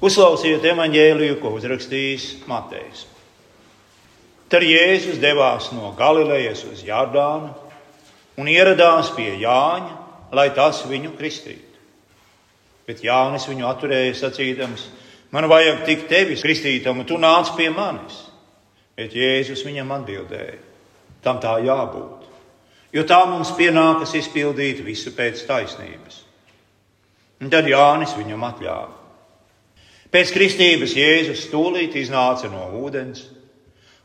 Uzklausiet evaņģēliju, ko uzrakstījis Matejs. Tad Jēzus devās no Galilejas uz Jordānu un ieradās pie Jāņa, lai tas viņu kristītu. Bet Jānis viņu atturēja sacīdams: Man vajag tikt tevis kristītam, un tu nāc pie manis. Bet Jēzus viņam atbildēja: Tam tā jābūt, jo tā mums pienākas izpildīt visu pēc taisnības. Un tad Jānis viņam atļāva. Pēc kristības Jēzus stūlīt iznāca no ūdens,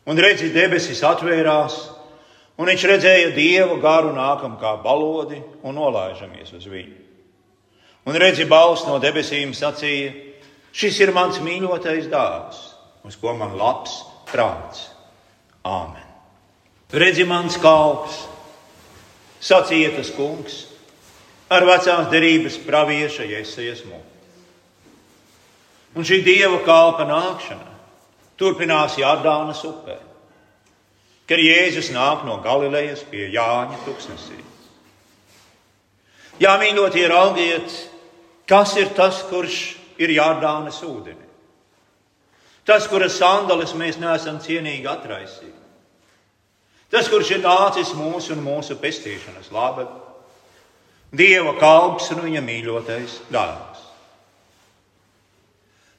un redzi, debesis atvērās, un viņš redzēja dievu garu nākam kā balodi un nolaižamies uz viņu. Un redzi, balss no debesīm sacīja: Šis ir mans mīļotais dāvs, uz ko man labs prāts. Āmen. Redzi, mans kalps, sacīja tas kungs, ar vecās derības pravieša iesaisties mūžā. Un šī dieva kalpa nākšana turpinās Jādānas upē, kad Jēzus nāk no Galilejas pie Jāņa tuksnesī. Jā, mīļotie, raugiet, kas ir tas, kurš ir Jādānas ūdeni. Tas, kura sandales mēs neesam cienīgi atraisījuši. Tas, kurš ir nācis mūsu un mūsu pestīšanas labad, Dieva kalps un viņa mīļotais dārsts.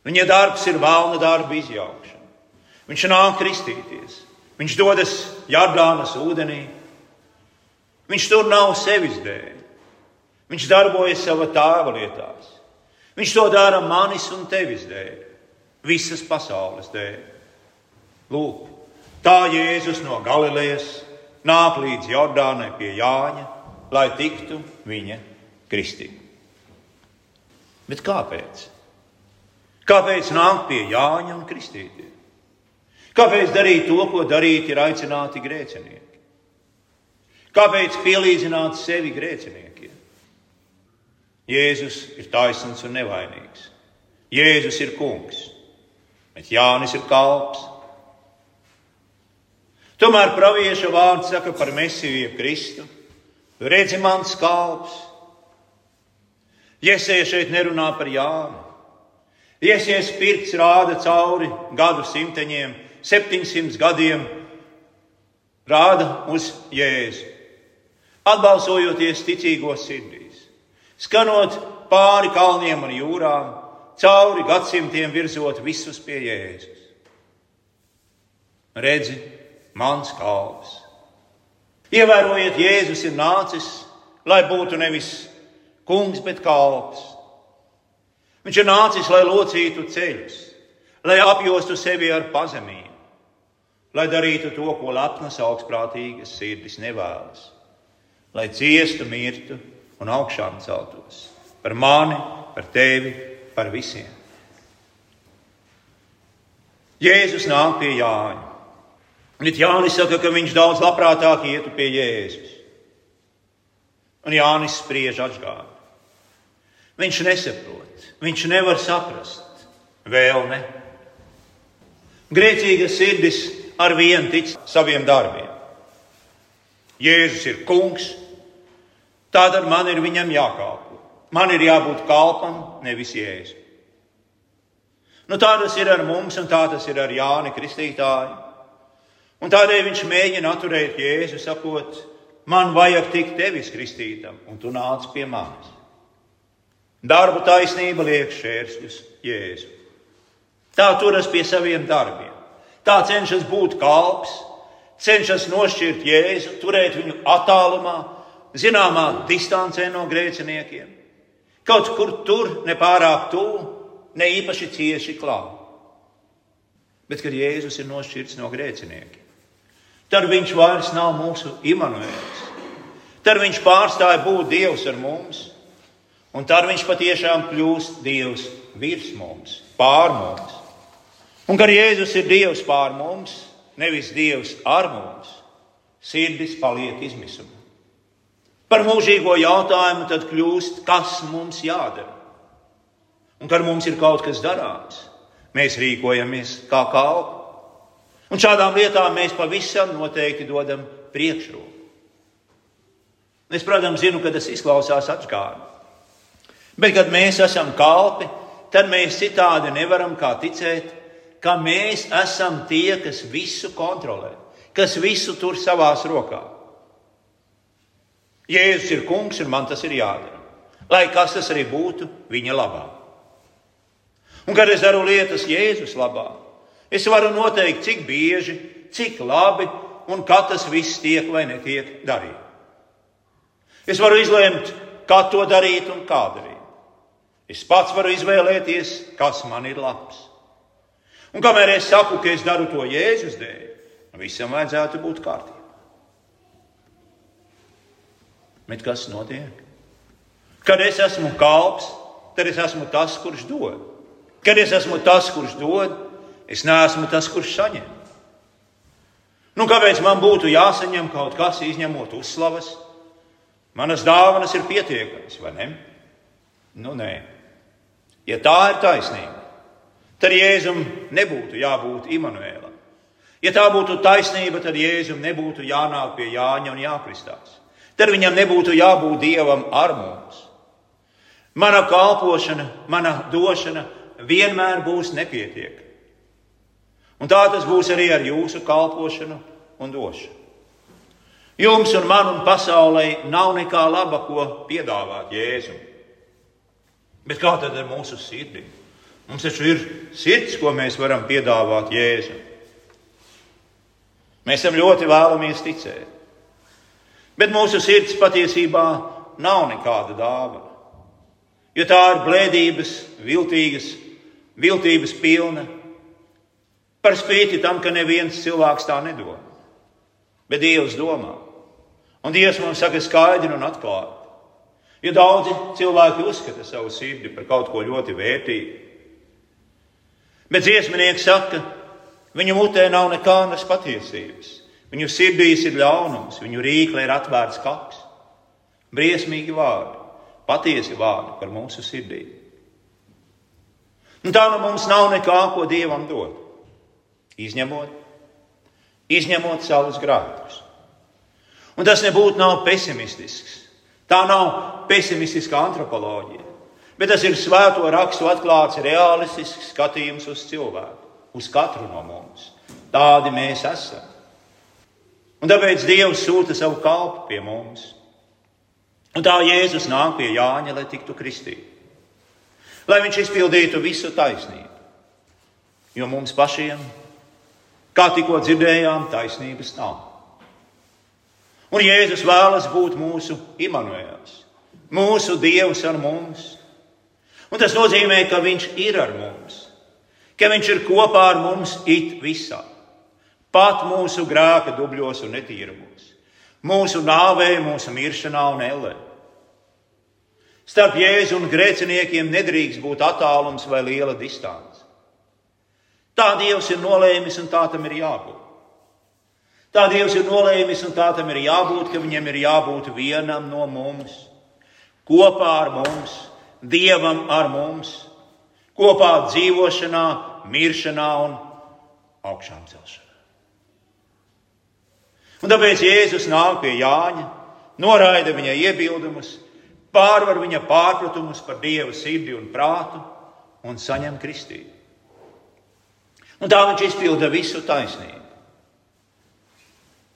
Viņa darbs ir vēlna darba izjaukšana. Viņš nāk kristīties, viņš dodas Jardānas ūdenī. Viņš tur nav sevis dēļ. Viņš darbojas savā tēva lietās. Viņš to dara manis un tevis dēļ, visas pasaules dēļ. Lūk, tā Jēzus no Galilejas nāk līdz Jordānai pie Jāņa, lai tiktu viņa kristī. Bet kāpēc? Kāpēc nākt pie Jāņa un kristīties? Kāpēc darīt to, ko darīt ir aicināti grēcinieki? Kāpēc pielīdzināt sevi grēciniekiem? Jēzus ir taisnīgs un nevainīgs. Jēzus ir kungs, bet Jānis ir kalps. Tomēr pravieša vārds saka par Mēsiju Kristu. Redzi, mans kalps. Iesēja šeit nerunā par Jānu. Iesies pirts rāda cauri gadu simteņiem, 700 gadiem, rāda uz Jēzu. Atbalsojoties ticīgos sirdīs, skanot pāri kalniem un jūrām, cauri gadsimtiem virzot visus pie Jēzus. Redzi, mans kalps. Ievērojiet, Jēzus ir nācis, lai būtu nevis kungs, bet kalps Viņš ir nācis, lai locītu ceļus, lai apjostu sevi ar pazemību, lai darītu to, ko lepnas augstprātīgas sirdis nevēlas, lai ciestu, mirtu un augšām celtos par mani, par tevi, par visiem. Jēzus nāk pie Jāņa. Bet Jānis saka, ka viņš daudz labprātāk ietu pie Jēzus. Un Jānis spriež atgādāt. Viņš nesaprot, viņš nevar saprast, vēl ne. Grēcīga sirdis ar vienu tic saviem darbiem. Jēzus ir kungs, tādēļ man ir viņam jākalpo. Man ir jābūt kalpam, nevis jēzum. Nu, tā tas ir ar mums, un tā tas ir ar Jāni Kristītāju. Un tādēļ viņš mēģina atturēt Jēzu, sakot, man vajag tikt tevis kristītam, un tu nāc pie manis. Darba taisnība liek šķēršļus Jēzu. Tā turas pie saviem darbiem. Tā cenšas būt kalps, cenšas nošķirt Jēzu, turēt viņu attālumā, zināmā distancē no grēciniekiem. Kaut kur tur nepārāk tuvu, ne īpaši cieši klāt. Bet, kad Jēzus ir nošķirts no grēciniekiem, tad viņš vairs nav mūsu Imants. Tad viņš pārstāja būt Dievs ar mums Un tad viņš patiešām kļūst Dievs virs mums, pār mums. Un kad Jēzus ir Dievs pār mums, nevis Dievs ar mums, sirdis paliek izmisuma. Par mūžīgo jautājumu tad kļūst, kas mums jādara. Un kad mums ir kaut kas darāms, mēs rīkojamies kā kalpi. Un šādām lietām mēs pavisam noteikti dodam priekšroku. Es, protams, zinu, ka tas izklausās atgādājumi. Bet, kad mēs esam kalpi, tad mēs citādi nevaram kā ticēt, ka mēs esam tie, kas visu kontrolē, kas visu tur savās rokās. Jēzus ir kungs, un man tas ir jādara. Lai kas tas arī būtu, viņa labā. Un, kad es daru lietas Jēzus labā, es varu noteikt, cik bieži, cik labi un kā tas viss tiek vai netiek darīts. Es varu izlemt, kā to darīt un kā darīt. Es pats varu izvēlēties, kas man ir labs. Un kamēr es saku, ka es daru to Jēzus dēļ, visam vajadzētu būt kārtībā. Bet kas notiek? Kad es esmu kalps, tad es esmu tas, kurš dod. Kad es esmu tas, kurš dod, es neesmu tas, kurš saņem. Nu, kāpēc man būtu jāsaņem kaut kas, izņemot uzslavas? Manas dāvanas ir pietiekamas, vai ne? Nu, nē. Ja tā ir taisnība, tad Jēzum nebūtu jābūt Imanuēlam. Ja tā būtu taisnība, tad Jēzum nebūtu jānāk pie Jāņa un jākristās. Tad viņam nebūtu jābūt Dievam ar mums. Mana kalpošana, mana došana vienmēr būs nepietiekama. Un tā tas būs arī ar jūsu kalpošanu un došanu. Jums un man un pasaulē nav nekā laba, ko piedāvāt Jēzum. Bet kā tad ar mūsu sirdi? Mums taču ir sirds, ko mēs varam piedāvāt Jēzum. Mēs tam ļoti vēlamies ticēt. Bet mūsu sirds patiesībā nav nekāda dāvana. Jo tā ir blēdības, viltīgas, viltības pilna. Par spīti tam, ka neviens cilvēks tā nedomā. Bet Dievs domā. Un Dievs mums saka skaidri un atklāti. Jo daudzi cilvēki uzskata savu sirdi par kaut ko ļoti vērtīgu. Bet dziesminieks saka, viņu mutē nav nekādas patiesības. Viņu sirdīs ir ļaunums, viņu rīklē ir atvērts kaps. Briesmīgi vārdi, patiesi vārdi par mūsu sirdīm. Un tā nu mums nav nekā, ko Dievam dot. Izņemot, izņemot savus grāmatus. Un tas nebūtu nav pesimistisks. Tā nav pesimistiska antropoloģija, bet tas ir svēto rakstu atklāts realistisks skatījums uz cilvēku, uz katru no mums. Tādi mēs esam. Un tāpēc Dievs sūta savu kalpu pie mums. Un tā Jēzus nāk pie Jāņa, lai tiktu kristīts. Lai viņš izpildītu visu taisnību. Jo mums pašiem, kā tikko dzirdējām, taisnības nav. Un Jēzus vēlas būt mūsu Imants, mūsu Dievs ar mums. Un tas nozīmē, ka Viņš ir ar mums, ka Viņš ir kopā ar mums it visā, pat mūsu grēka dubļos un netīrumos, mūsu nāvē, mūsu miršanā un ellē. Starp Jēzu un grēciniekiem nedrīkst būt attālums vai liela distance. Tā Dievs ir nolēmis un tā tam ir jābūt. Tā Dievs ir nolēmis, un tā tam ir jābūt, ka viņam ir jābūt vienam no mums, kopā ar mums, Dievam ar mums, kopā dzīvošanā, miršanā un augšām celšanā. Un tāpēc Jēzus nāk pie Jāņa, noraida viņa iebildumus, pārvar viņa pārpratumus par Dieva sirdi un prātu un saņem kristību. Un tā viņš izpilda visu taisnību.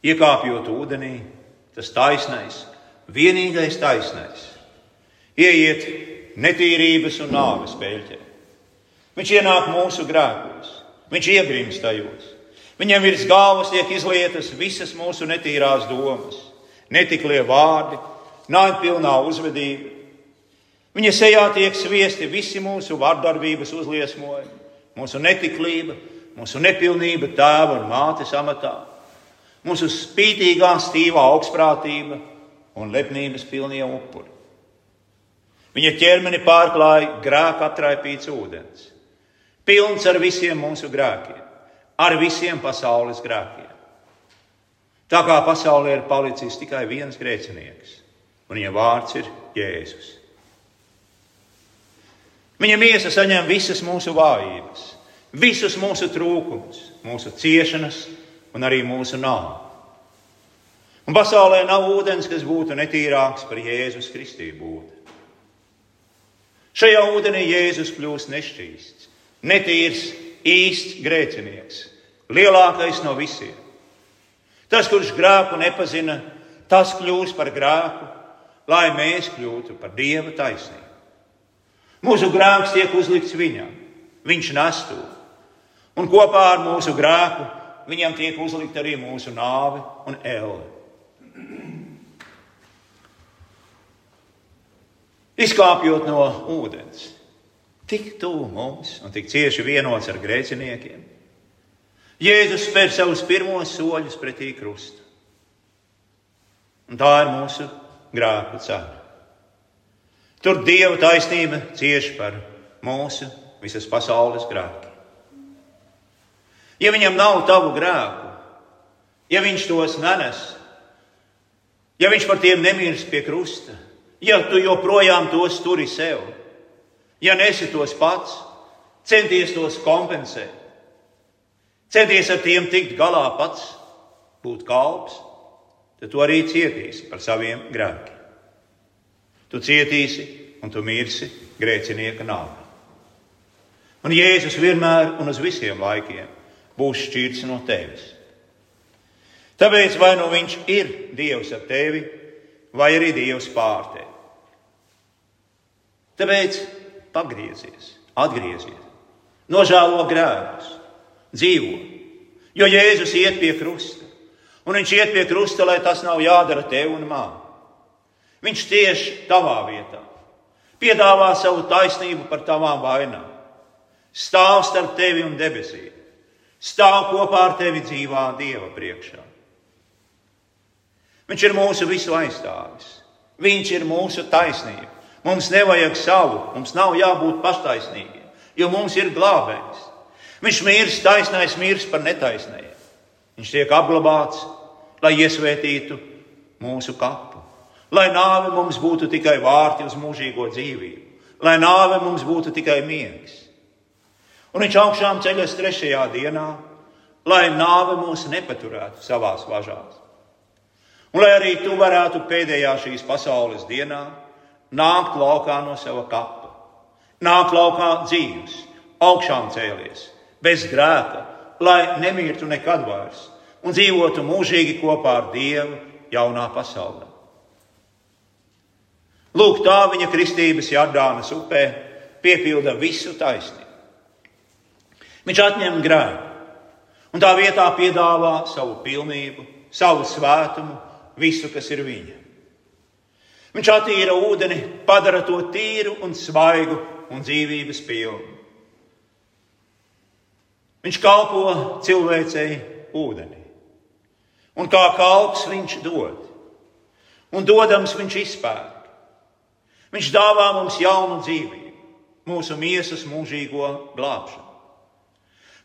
Iekāpjot ūdenī, tas taisnais, vienīgais taisnais, ieiet netīrības un nāves peļķē. Viņš ienāk mūsu grēkos, viņš iegrimst tajos. Viņam virs galvas tiek izlietas visas mūsu netīrās domas, netiklie vārdi, naidpilnā uzvedība. Viņa sejā tiek sviesti visi mūsu vardarbības uzliesmojumi, mūsu netiklība, mūsu nepilnība tēva un mātes amatā mūsu spītīgā, stīvā augstprātība un lepnības pilnie upuri. Viņa ķermeni pārklāja grēka atraipīts ūdens, pilns ar visiem mūsu grēkiem, ar visiem pasaules grēkiem. Tā kā pasaulē ir palicis tikai viens grēcinieks, un viņa vārds ir Jēzus. Viņa miesa saņem visas mūsu vājības, visus mūsu trūkumus, mūsu ciešanas, un arī mūsu nāvi. Un pasaulē nav ūdens, kas būtu netīrāks par Jēzus Kristību ūdeni. Šajā ūdenī Jēzus kļūst nešķīsts, netīrs, īsts grēcinieks, lielākais no visiem. Tas, kurš grēku nepazina, tas kļūs par grēku, lai mēs kļūtu par dieva taisnību. Mūsu grēks tiek uzlikts viņam, viņš nes to. Un kopā ar mūsu grēku viņam tiek uzlikta arī mūsu nāve un elle. Izkāpjot no ūdens, tik tuvu mums un tik cieši vienots ar grēciniekiem, Jēzus spēr savus pirmos soļus pretī krustu. Un tā ir mūsu grēku cena. Tur Dieva taisnība cieši par mūsu visas pasaules grēkiem. Ja viņam nav tavu grēku, ja viņš tos nenes, ja viņš par tiem nemirst pie krusta, ja tu joprojām tos turi sev, ja nesi tos pats, centies tos kompensēt, centies ar tiem tikt galā pats, būt kalps, tad tu arī cietīsi par saviem grēkiem. Tu cietīsi un tu mirsi grēcinieka nāvē. Un Jēzus vienmēr un uz visiem laikiem būs šķirts no tevis. Tāpēc vai nu viņš ir Dievs ar tevi, vai arī Dievs pār tevi. Tāpēc pagriezies, atgriezies, nožēlo grēkus, dzīvo. Jo Jēzus iet pie krusta, un viņš iet pie krusta, lai tas nav jādara tev un man. Viņš tieši tavā vietā piedāvā savu taisnību par tavām vainām, stāv starp tevi un debesīm stāv kopā ar tevi dzīvā Dieva priekšā. Viņš ir mūsu visu aizstāvis. Viņš ir mūsu taisnība. Mums nevajag savu, mums nav jābūt paštaisnīgiem, jo mums ir glābējs. Viņš mirst, taisnais mirst par netaisnējiem. Viņš tiek apglabāts, lai iesvētītu mūsu kapu, lai nāve mums būtu tikai vārti uz mūžīgo dzīvību, lai nāve mums būtu tikai miegs. Un viņš augšām ceļas trešajā dienā, lai nāve mūs nepaturētu savās važās. Un lai arī tu varētu pēdējā šīs pasaules dienā nākt laukā no sava kapa, nākt laukā dzīves, augšām cēlies, bez grēka, lai nemirtu nekad vairs un dzīvotu mūžīgi kopā ar Dievu jaunā pasaulē. Lūk, tā viņa kristības Jardānas upē piepilda visu taisnību. Viņš atņem grēku un tā vietā piedāvā savu pilnību, savu svētumu, visu, kas ir viņa. Viņš attīra ūdeni, padara to tīru un svaigu un dzīvības pilnu. Viņš kalpo cilvēcei ūdenī. Un kā kalps viņš dod. Un dodams viņš izpērk. Viņš dāvā mums jaunu dzīvību, mūsu miesas mūžīgo glābšanu.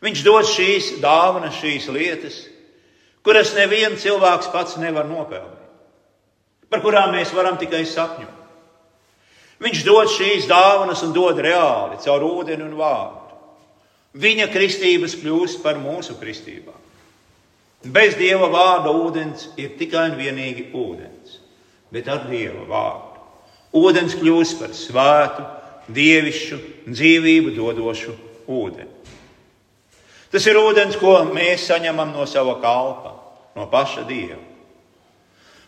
Viņš dod šīs dāvanas, šīs lietas, kuras neviens cilvēks pats nevar nopelnīt, par kurām mēs varam tikai sapņot. Viņš dod šīs dāvanas un dod reāli caur ūdeni un vārdu. Viņa kristības kļūst par mūsu kristībām. Bez dieva vārda ūdens ir tikai un vienīgi ūdens, bet ar dieva vārdu. Ūdens kļūst par svētu, dievišķu, dzīvību dodošu ūdeni. Tas ir ūdens, ko mēs saņemam no sava kalpa, no paša Dieva.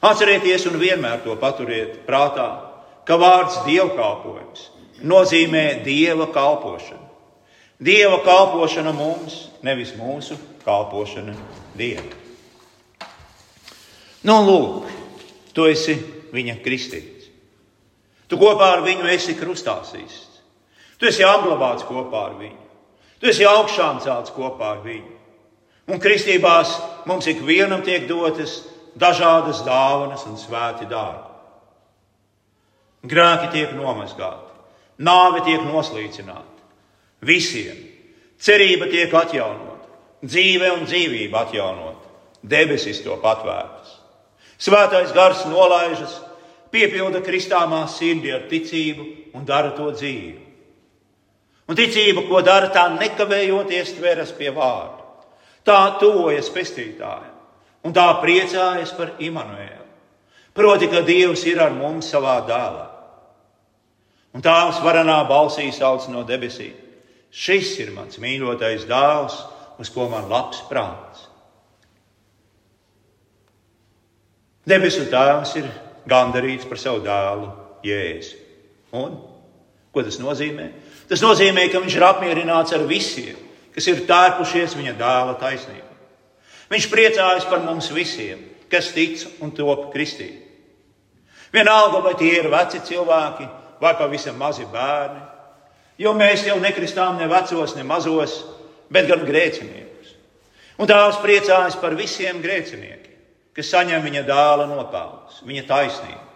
Atcerieties un vienmēr to paturiet prātā, ka vārds dievkalpojums nozīmē dieva kalpošanu. Dieva kalpošana mums, nevis mūsu kalpošana dievam. Nu, lūk, tu esi viņa kristīts. Tu kopā ar viņu esi krustāsīs. Tu esi apglabāts kopā ar viņu. Tu esi augšām celts kopā ar viņu. Un kristībās mums ikvienam tiek dotas dažādas dāvanas un svēti dārgi. Grēki tiek nomazgāti, nāve tiek noslīcināta. Visiem cerība tiek atjaunota, dzīve un dzīvība atjaunota, debesis to patvērtas. Svētais gars nolaižas, piepilda kristāmā sirdi ar ticību un dara to dzīvi. Un ticība, ko dara, tā nekavējoties tveras pie vārda. Tā tuvojas pestītājiem un tā priecājas par Imants. Proti, ka Dievs ir ar mums savā dēlā. Un tēvs varanā balsī sauc no debesīm: Šis ir mans mīļotais dēls, uz ko man labs prāts. Debesu tēvs ir gandarīts par savu dēlu Jēzu. Un ko tas nozīmē? Tas nozīmē, ka viņš ir apmierināts ar visiem, kas ir tērpušies viņa dēla taisnībā. Viņš priecājas par mums visiem, kas tic un top kristīgi. Vienalga, vai tie ir veci cilvēki vai pavisam mazi bērni, jo mēs jau nekristām ne vecos, ne mazos, bet gan grēciniekus. Un tās priecājas par visiem grēciniekiem, kas saņem viņa dēla nopelnus, viņa taisnību,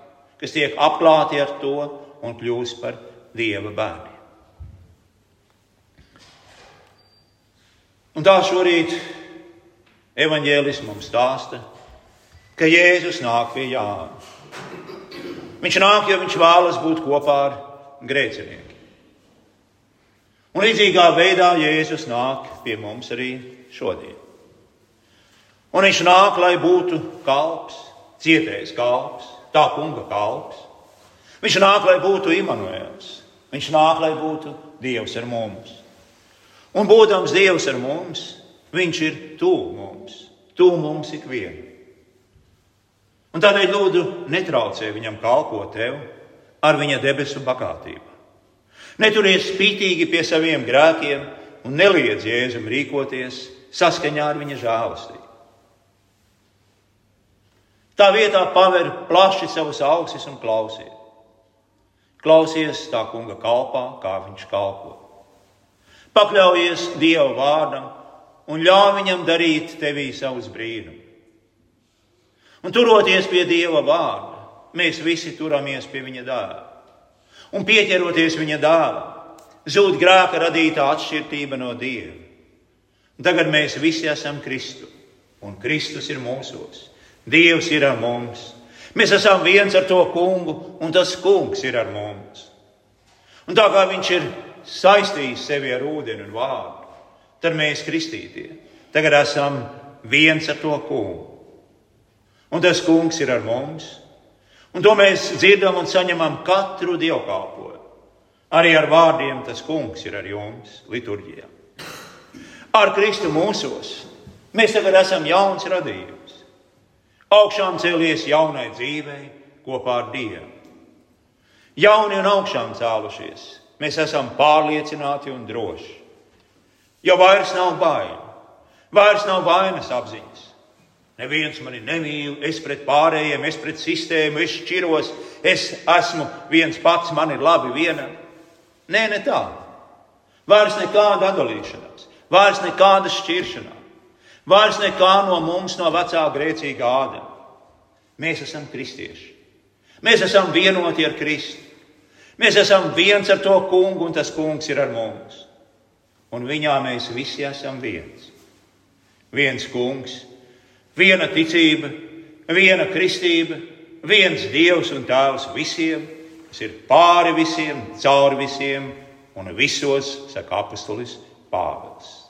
kas tiek apklāti ar to un kļūst par dieva bērniem. Un tā šorīt evaņģēlis mums stāsta, ka Jēzus nāk pie Jāna. Viņš nāk, jo viņš vēlas būt kopā ar grēciniekiem. Un līdzīgā veidā Jēzus nāk pie mums arī šodien. Un viņš nāk, lai būtu kalps, cietējis kalps, tā kunga kalps. Viņš nāk, lai būtu Imants. Viņš nāk, lai būtu Dievs ar mums. Un būdams Dievs ar mums, Viņš ir tuvu mums, tuvu mums ikvienam. Un tādēļ lūdzu, netraucē viņam kalpot tev ar viņa debesu bagātību. Neturies spītīgi pie saviem grēkiem un neliedz Jēzum rīkoties saskaņā ar viņa žēlastību. Tā vietā paver plaši savus ausis un klausies. Klausies tā kunga kalpā, kā viņš kalpo. Pakļaujies Dieva vārdam un ļauj viņam darīt tevī savus brīnumus. Un turoties pie Dieva vārda, mēs visi turamies pie viņa dēla. Un pieķeroties viņa dēlam, zūd grēka radītā atšķirība no Dieva. Tagad mēs visi esam Kristu, un Kristus ir mūsos. Dievs ir ar mums. Mēs esam viens ar to kungu, un tas kungs ir ar mums. Un tā kā viņš ir saistījis sevi ar ūdeni un vārdu, tad mēs kristītie tagad esam viens ar to kungu. Un tas kungs ir ar mums. Un to mēs dzirdam un saņemam katru dievkalpojumu. Arī ar vārdiem tas kungs ir ar jums, liturģijā. Ar Kristu mūsos mēs tagad esam jauns radījums. Augšām cēlies jaunai dzīvei kopā ar Dievu. Jauni un augšām cēlušies, mēs esam pārliecināti un droši. Jo vairs nav bail, vairs nav vainas apziņas. Neviens mani nemīl, es pret pārējiem, es pret sistēmu, es šķiros, es esmu viens pats, man ir labi viena. Nē, ne tā. Vairs nekāda atdalīšanās, vairs nekāda šķiršanās, vairs nekā no mums, no vecā grēcīgā ādama. Mēs esam kristieši. Mēs esam vienoti ar Kristu. Mēs esam viens ar to kungu, un tas kungs ir ar mums. Un viņā mēs visi esam viens. Viens kungs, viena ticība, viena kristība, viens dievs un tēvs visiem, kas ir pāri visiem, cauri visiem un visos, saka apustulis Pāvils.